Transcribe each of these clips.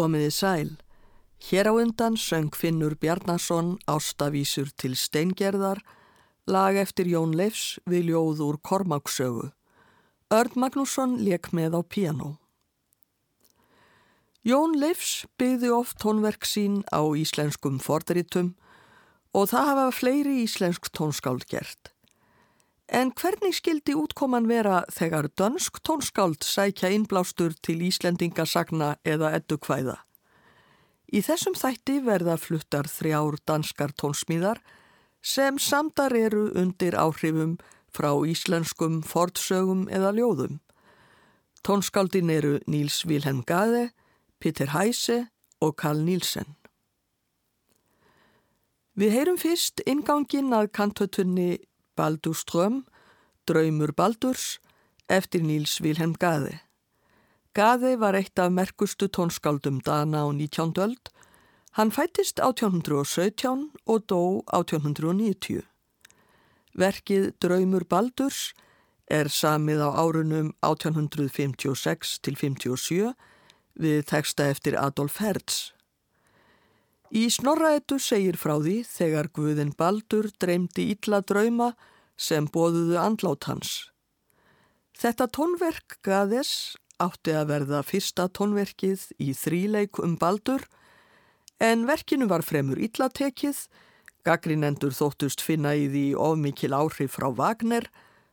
Komiði sæl. Hér á undan söng Finnur Bjarnason ástavísur til steingerðar, lag eftir Jón Leifs við ljóð úr Kormáksögu. Örd Magnússon leik með á piano. Jón Leifs byggði oft tónverk sín á íslenskum fordritum og það hafa fleiri íslensk tónskáld gert. En hvernig skildi útkoman vera þegar dönsk tónskáld sækja innblástur til Íslendingasagna eða eddukvæða? Í þessum þætti verða fluttar þrjár danskar tónsmíðar sem samdar eru undir áhrifum frá íslenskum fordsögum eða ljóðum. Tónskáldin eru Níls Vilhelm Gade, Peter Heise og Karl Nílsen. Við heyrum fyrst ingangin að kantötunni Baldur Ström, Draumur Baldurs, eftir Níls Vilhelm Gade. Gade var eitt af merkustu tónskáldum Dana á 19. öld. Hann fættist 1817 og dó 1890. Verkið Draumur Baldurs er samið á árunum 1856 til 57 við texta eftir Adolf Hertz. Í snorraetu segir frá því þegar Guðin Baldur dreymdi ítla drauma sem bóðuðu andlát hans. Þetta tónverk gaðes átti að verða fyrsta tónverkið í þríleik um Baldur en verkinu var fremur illatekið, gaggrinendur þóttust finna í því ofmikil áhrif frá Wagner,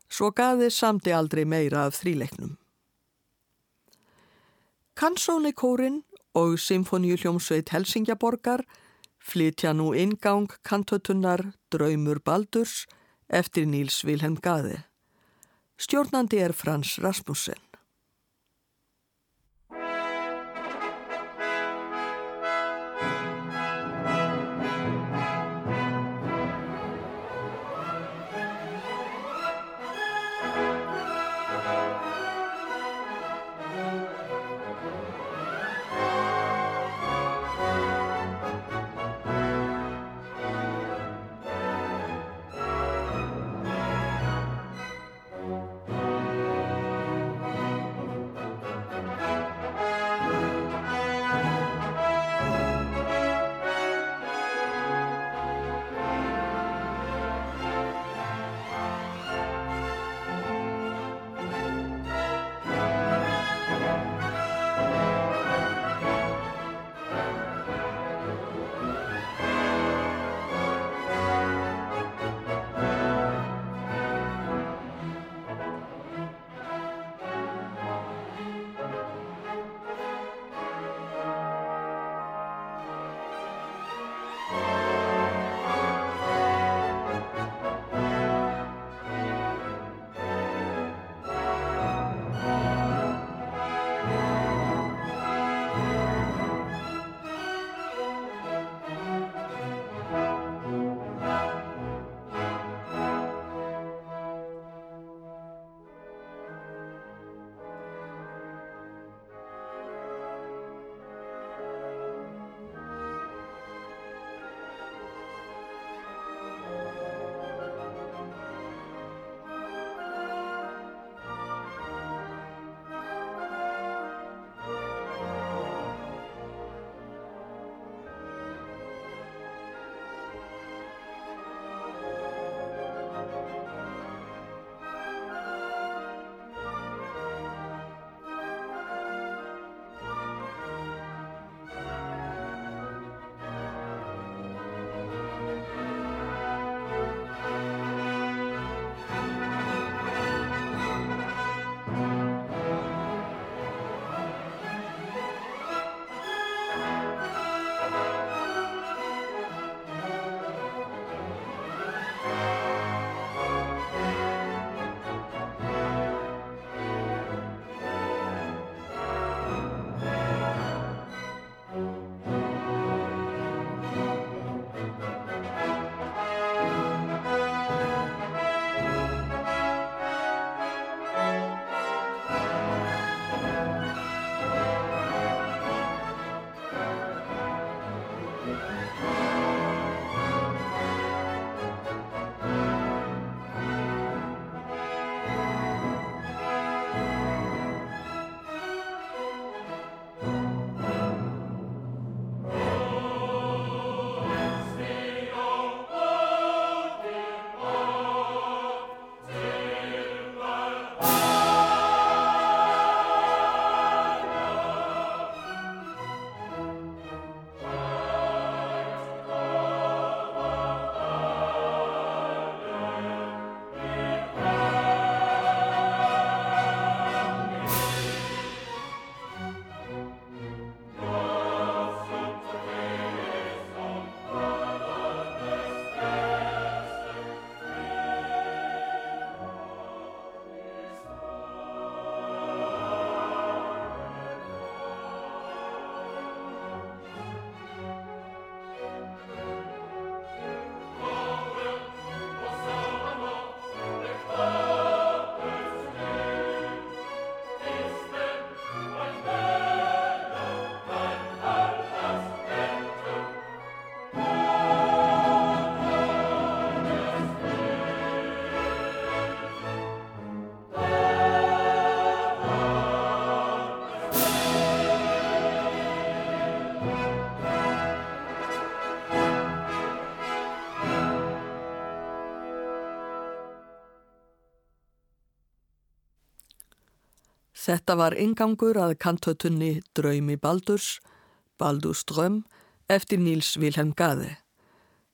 svo gaðes samti aldrei meira af þríleiknum. Kansónikórin og Symfoníuljómsveit Helsingjaborgar flytja nú ingang kantötunar Draumur Baldurs eftir Níls Vilhelm Gaði. Stjórnandi er Frans Rasmussen. Þetta var ingangur að kantötunni Draumi Baldurs, Baldurs dröm, eftir Níls Vilhelm Gaði.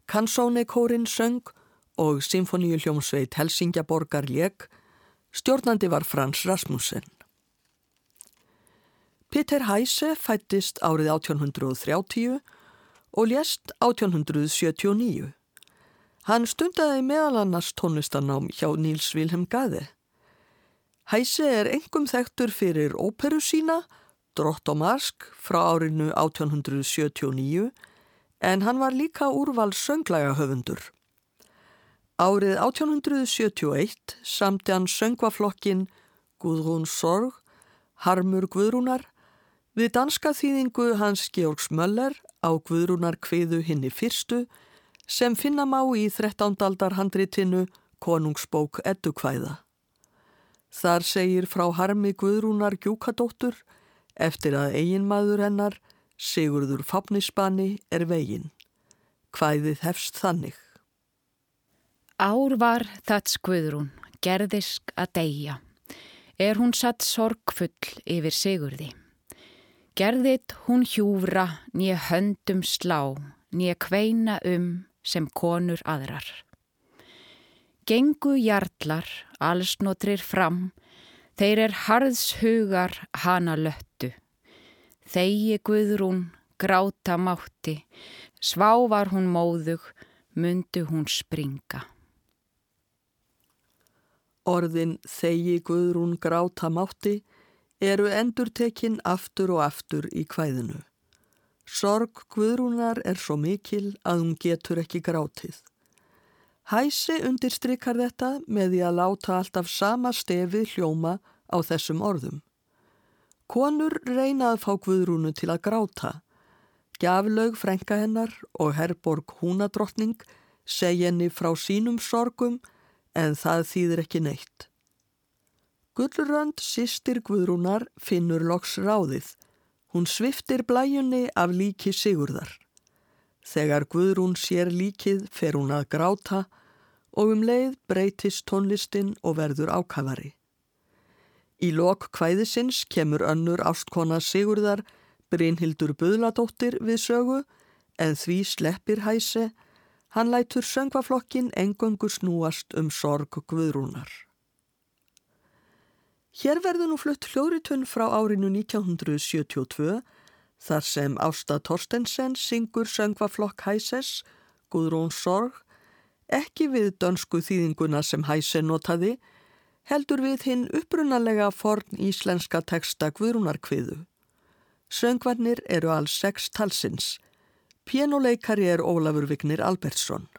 Kansónekórin söng og Sinfoníu hljómsveit Helsingjaborgar lék, stjórnandi var Frans Rasmussen. Peter Heise fættist árið 1830 og lést 1879. Hann stundaði meðal annars tónlistanám hjá Níls Vilhelm Gaði. Hæsi er engum þekktur fyrir óperu sína, Drott og Marsk frá árinu 1879 en hann var líka úrval sönglæga höfundur. Árið 1871 samti hann söngvaflokkin Guðrún Sorg, Harmur Guðrúnar Við danska þýðingu hans Georgs Möller á Guðrúnar kviðu hinni fyrstu sem finna má í 13. aldar handritinu Konungsbók Eddukvæða. Þar segir frá harmi Guðrúnar Gjúkadóttur eftir að eiginmaður hennar Sigurður Fafnisbani er veginn. Hvæðið hefst þannig. Ár var þats Guðrún, gerðisk að deyja. Er hún satt sorgfull yfir Sigurði. Gerðit hún hjúfra, nýja höndum slá, nýja kveina um sem konur aðrar. Gengu hjartlar, allsnotrir fram, þeir er harðshugar hana löttu. Þegi guðrún, gráta mátti, svá var hún móðug, myndu hún springa. Orðin þegi guðrún, gráta mátti, eru endurtekinn aftur og aftur í kvæðinu. Sorg Guðrúnar er svo mikil að hún getur ekki grátið. Hæsi undirstrykar þetta með því að láta alltaf sama stefi hljóma á þessum orðum. Konur reyna að fá Guðrúnu til að gráta. Gjaflaug frænka hennar og Herborg húnadrottning segja henni frá sínum sorgum en það þýðir ekki neitt. Gullrönd sýstir Guðrúnar finnur loks ráðið. Hún sviftir blæjunni af líki Sigurðar. Þegar Guðrún sér líkið fer hún að gráta og um leið breytist tónlistin og verður ákafari. Í lok kvæðisins kemur önnur ástkona Sigurðar Brynhildur Buðladóttir við sögu en því sleppir hæsi, hann lætur söngvaflokkin engöngu snúast um sorg Guðrúnar. Hér verður nú flutt hljóritun frá árinu 1972 þar sem Ásta Torstensen syngur söngvaflokk Hæses, Guðrún Sorg, ekki við dönsku þýðinguna sem Hæse notaði, heldur við hinn upprunalega forn íslenska teksta Guðrúnarkviðu. Söngvarnir eru alls sex talsins. Pianoleikari er Ólafur Vignir Albertsson.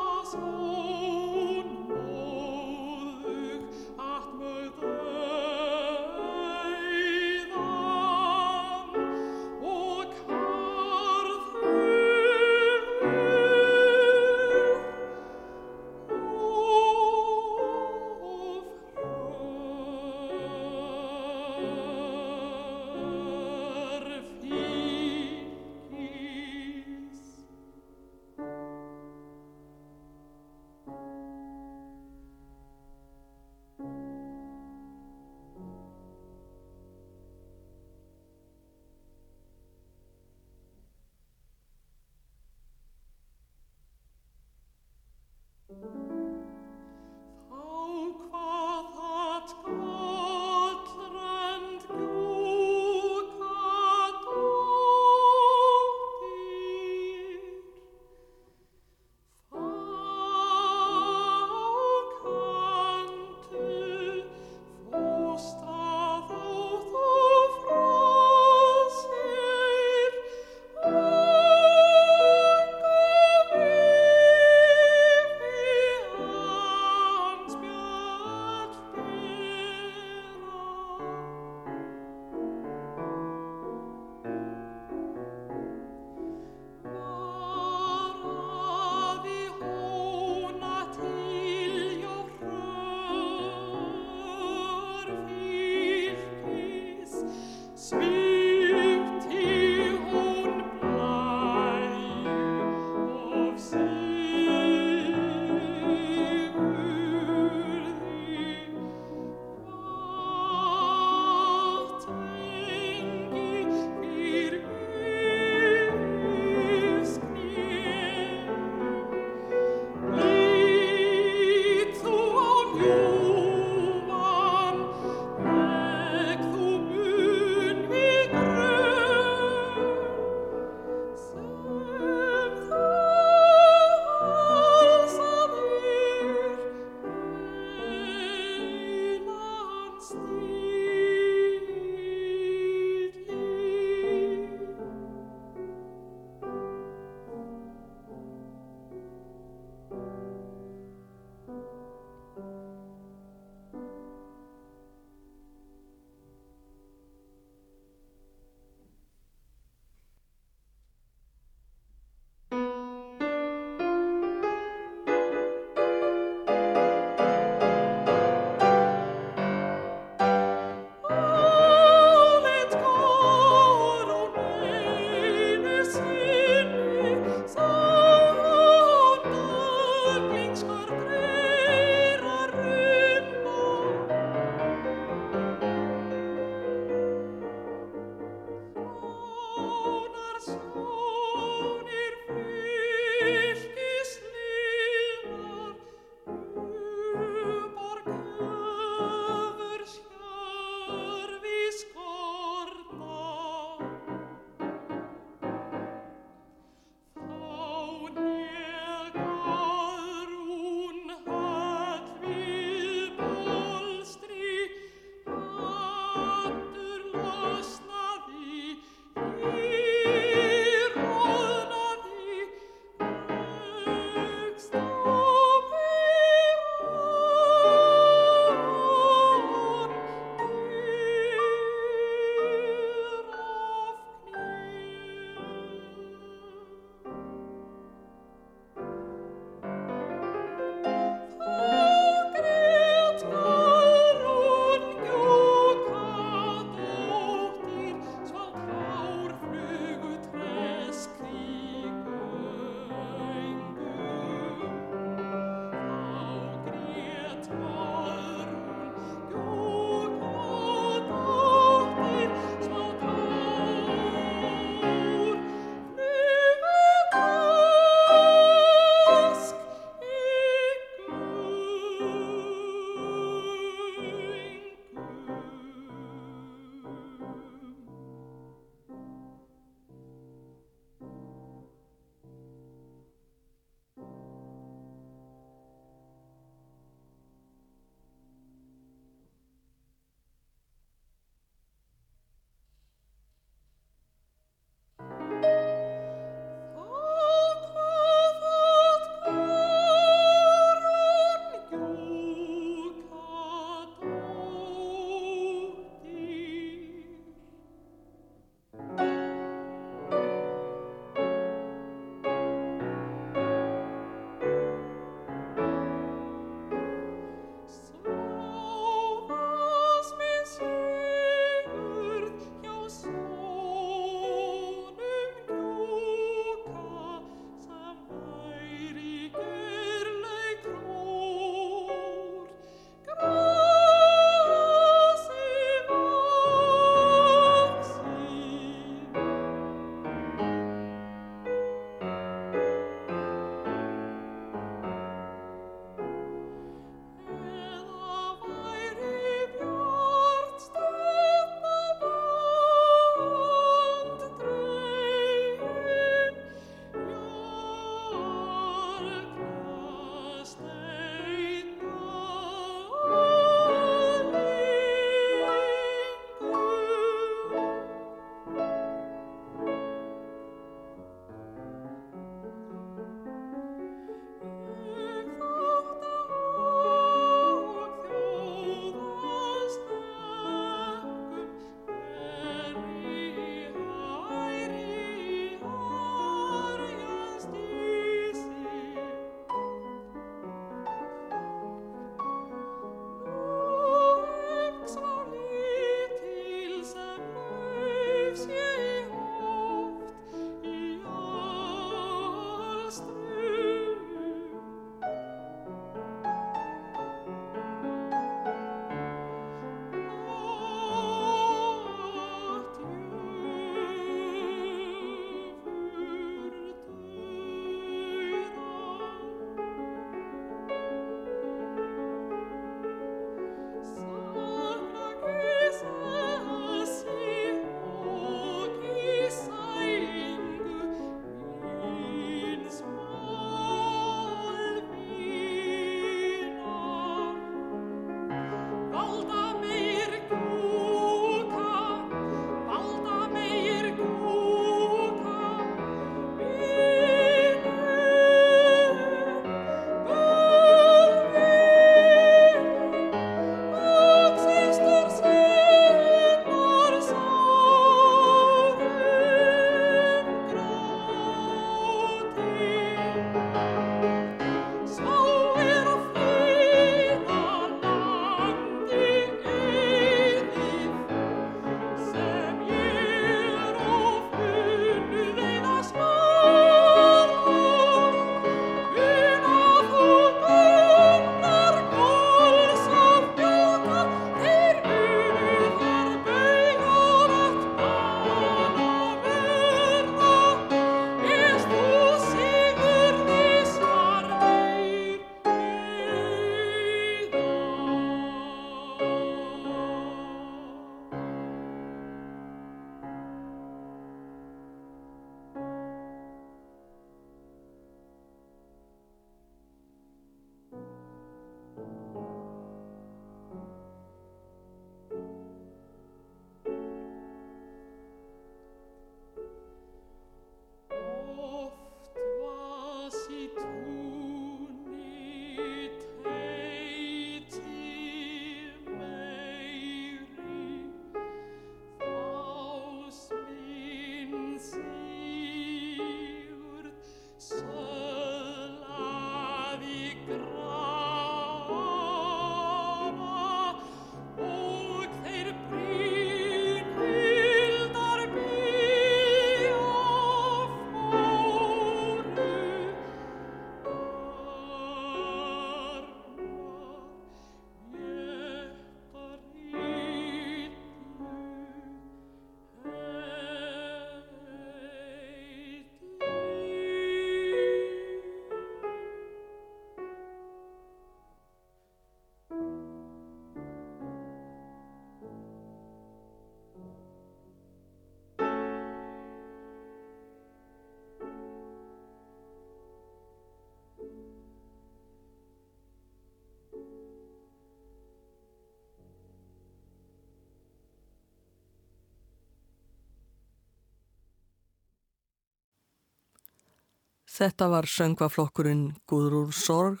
Þetta var söngvaflokkurinn Guðrúr Sorg,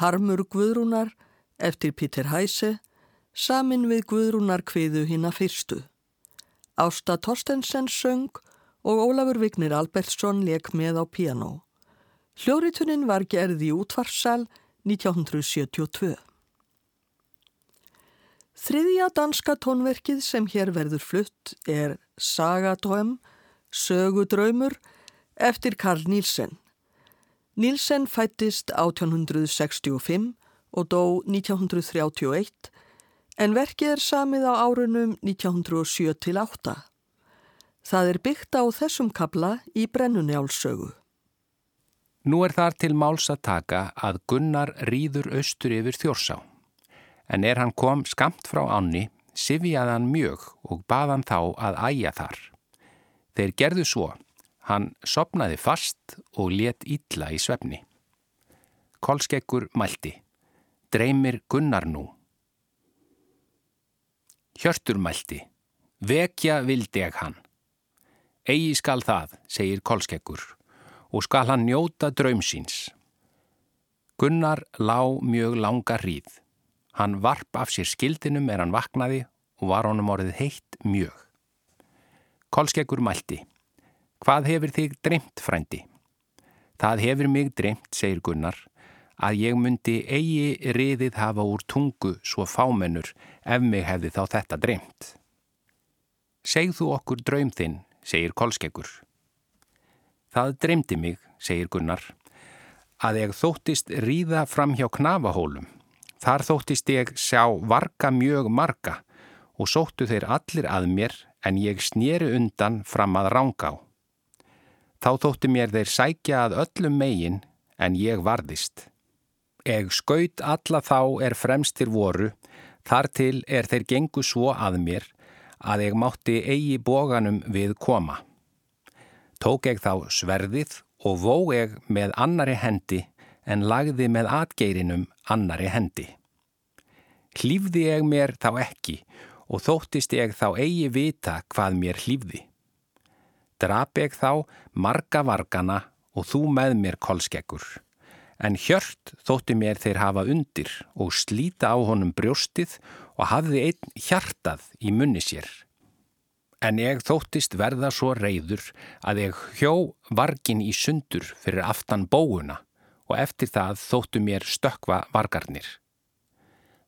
Harmur Guðrúnar eftir Pítur Hæse, samin við Guðrúnar kviðu hinn að fyrstu. Ásta Torstensen söng og Ólafur Vignir Albertsson leik með á piano. Hljórituninn var gerð í útvarssal 1972. Þriðja danska tónverkið sem hér verður flutt er Sagadröm, Sögudraumur eftir Karl Nílsen. Nílsen fættist 1865 og dó 1931 en verkið er samið á árunum 1907-8. Það er byggt á þessum kabla í brennunjálsögu. Nú er þar til máls að taka að Gunnar rýður austur yfir þjórsá. En er hann kom skamt frá ánni, sifjaði hann mjög og baðan þá að æja þar. Þeir gerðu svo. Hann sopnaði fast og let ítla í svefni. Kolskekkur mælti. Dreymir Gunnar nú. Hjörtur mælti. Vekja vildi ég hann. Egi skal það, segir Kolskekkur og skal hann njóta draumsins. Gunnar lá mjög langa hríð. Hann varp af sér skildinum er hann vaknaði og var honum orðið heitt mjög. Kolskeggur mælti. Hvað hefur þig dreymt, frændi? Það hefur mig dreymt, segir Gunnar, að ég myndi eigi riðið hafa úr tungu svo fámennur ef mig hefði þá þetta dreymt. Segð þú okkur draum þinn, segir Kolskeggur. Það dreymdi mig, segir Gunnar, að ég þóttist ríða fram hjá knafahólum. Þar þóttist ég sjá varga mjög marga og sóttu þeir allir að mér en ég snýri undan fram að ránga á. Þá þótti mér þeir sækja að öllum megin en ég varðist. Eg skaut alla þá er fremstir voru, þar til er þeir gengu svo að mér að ég mátti eigi bóganum við koma. Tók ég þá sverðið og vó ég með annari hendi en lagði með atgeirinum annari hendi. Hlýfði ég mér þá ekki og þóttist ég þá eigi vita hvað mér hlýfði. Drap ég þá marga vargana og þú með mér kolskekkur. En hjört þótti mér þeir hafa undir og slíta á honum brjóstið og hafði einn hjartað í munni sér. En ég þóttist verða svo reyður að ég hjó vargin í sundur fyrir aftan bóuna og eftir það þóttu mér stökva vargarnir.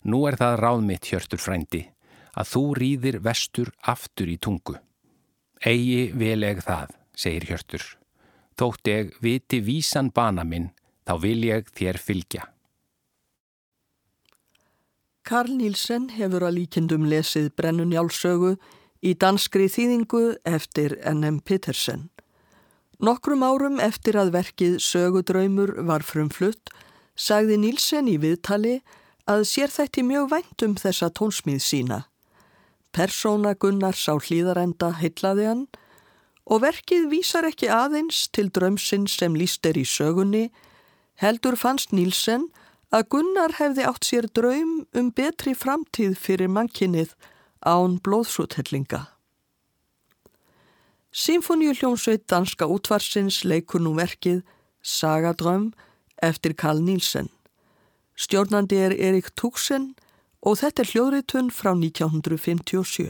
Nú er það ráð mitt, Hjörtur frændi, að þú rýðir vestur aftur í tungu. Egi vil ég það, segir Hjörtur. Þótt ég viti vísan bana minn, þá vil ég þér fylgja. Karl Nílsen hefur að líkindum lesið Brennunjálsögu í danskri þýðingu eftir N.M. Petersen. Nokkrum árum eftir að verkið Sögudraumur var frumflutt sagði Nílsen í viðtali að sér þætti mjög vænt um þessa tónsmíð sína. Persóna Gunnars á hlýðarenda heitlaði hann og verkið vísar ekki aðeins til draumsinn sem líst er í sögunni, heldur fannst Nílsen að Gunnar hefði átt sér draum um betri framtíð fyrir mannkinnið án blóðsúthellinga. Sinfoníu hljómsveit danska útvarsins leikur nú verkið Sagadröm eftir Karl Nílsen. Stjórnandi er Erik Tuxen og þetta er hljóðritun frá 1957.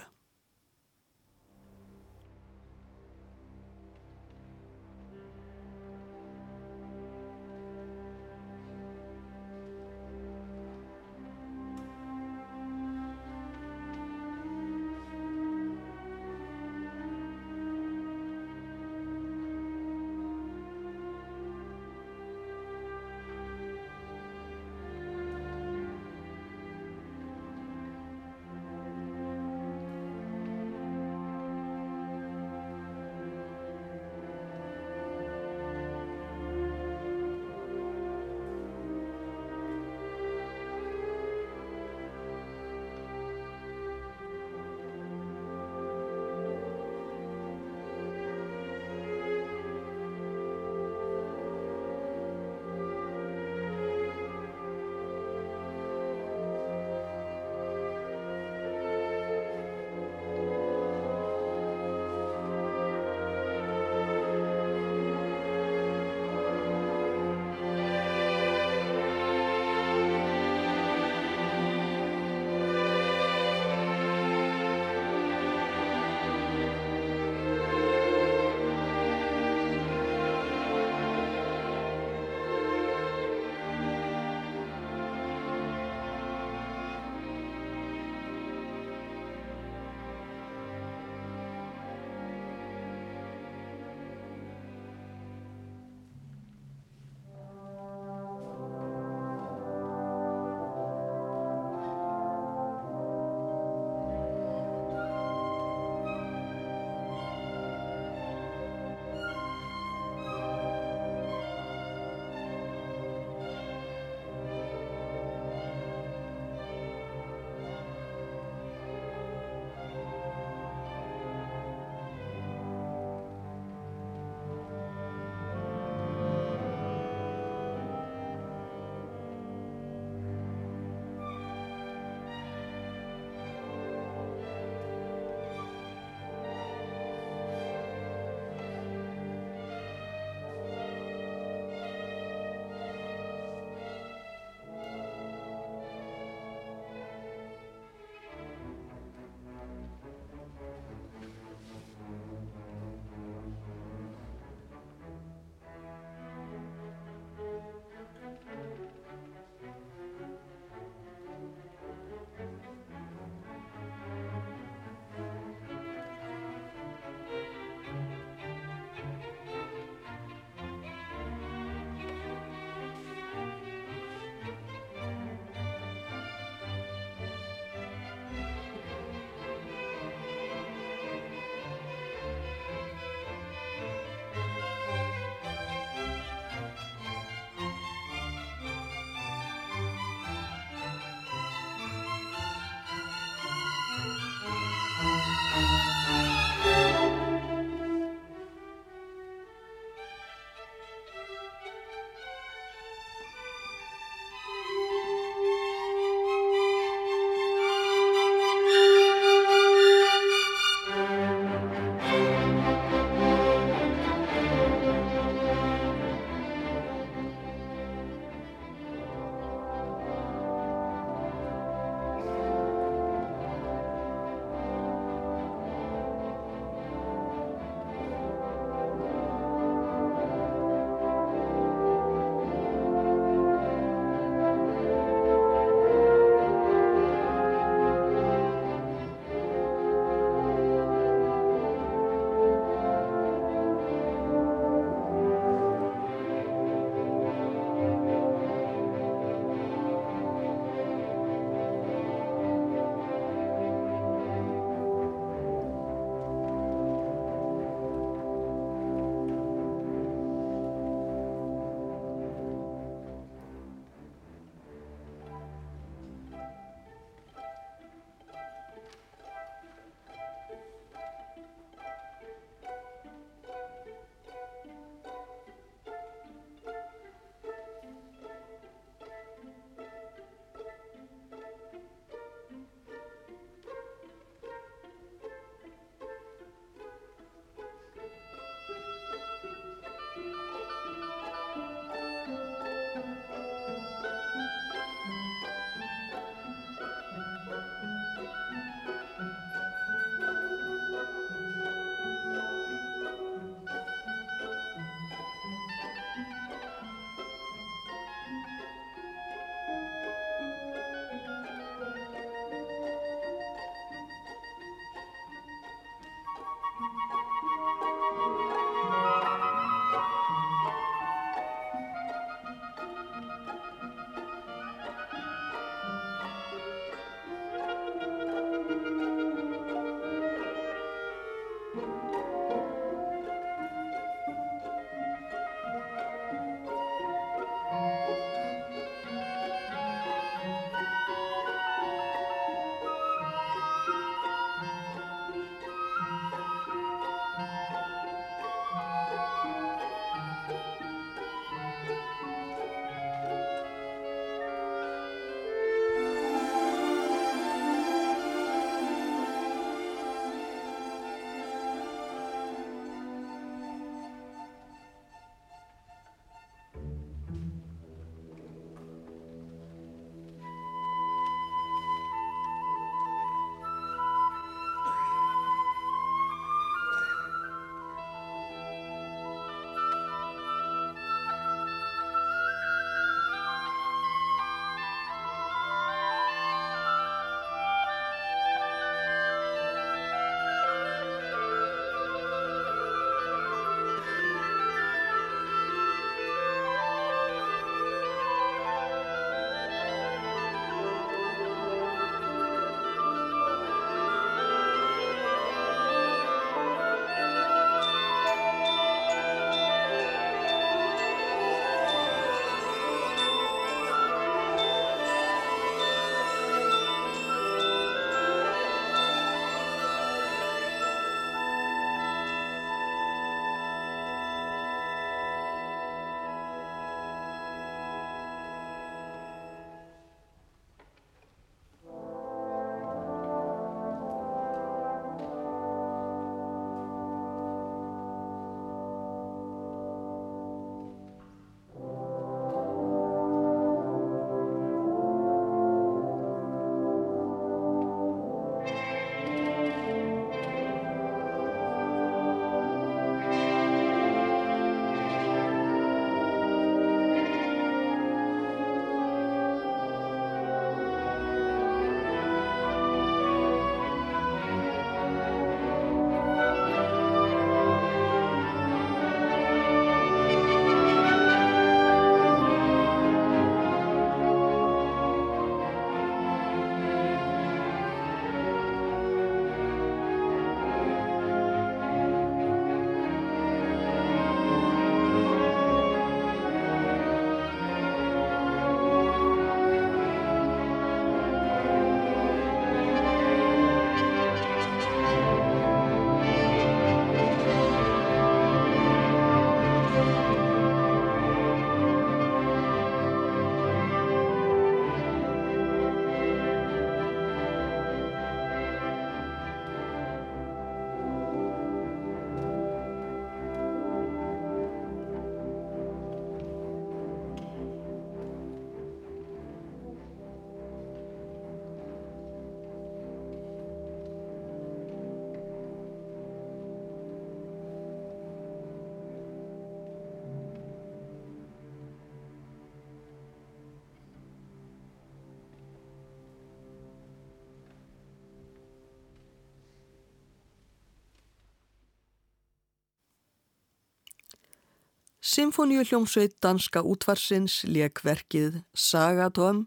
Symfóníu hljómsveit danska útvarsins leik verkið Sagatóm,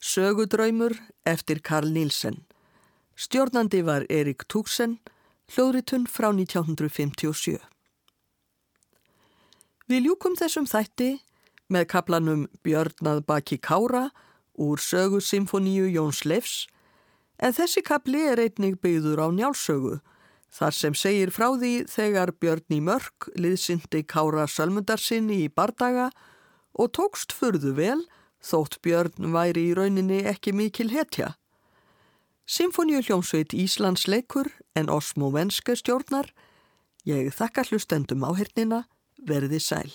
sögudraumur eftir Karl Nílsen. Stjórnandi var Erik Túksen, hljóðritun frá 1957. Við ljúkum þessum þætti með kaplanum Björnað baki Kára úr sögu Symfóníu Jóns Leifs en þessi kapli er einnig byggður á njálsögu þar sem segir frá því þegar Björn í mörg liðsindi Kára Sölmundarsinni í bardaga og tókst furðu vel þótt Björn væri í rauninni ekki mikil hetja. Symfóníu hljómsveit Íslands leikur en Osmo Venske stjórnar. Ég þakka hlustendum áhernina, verði sæl.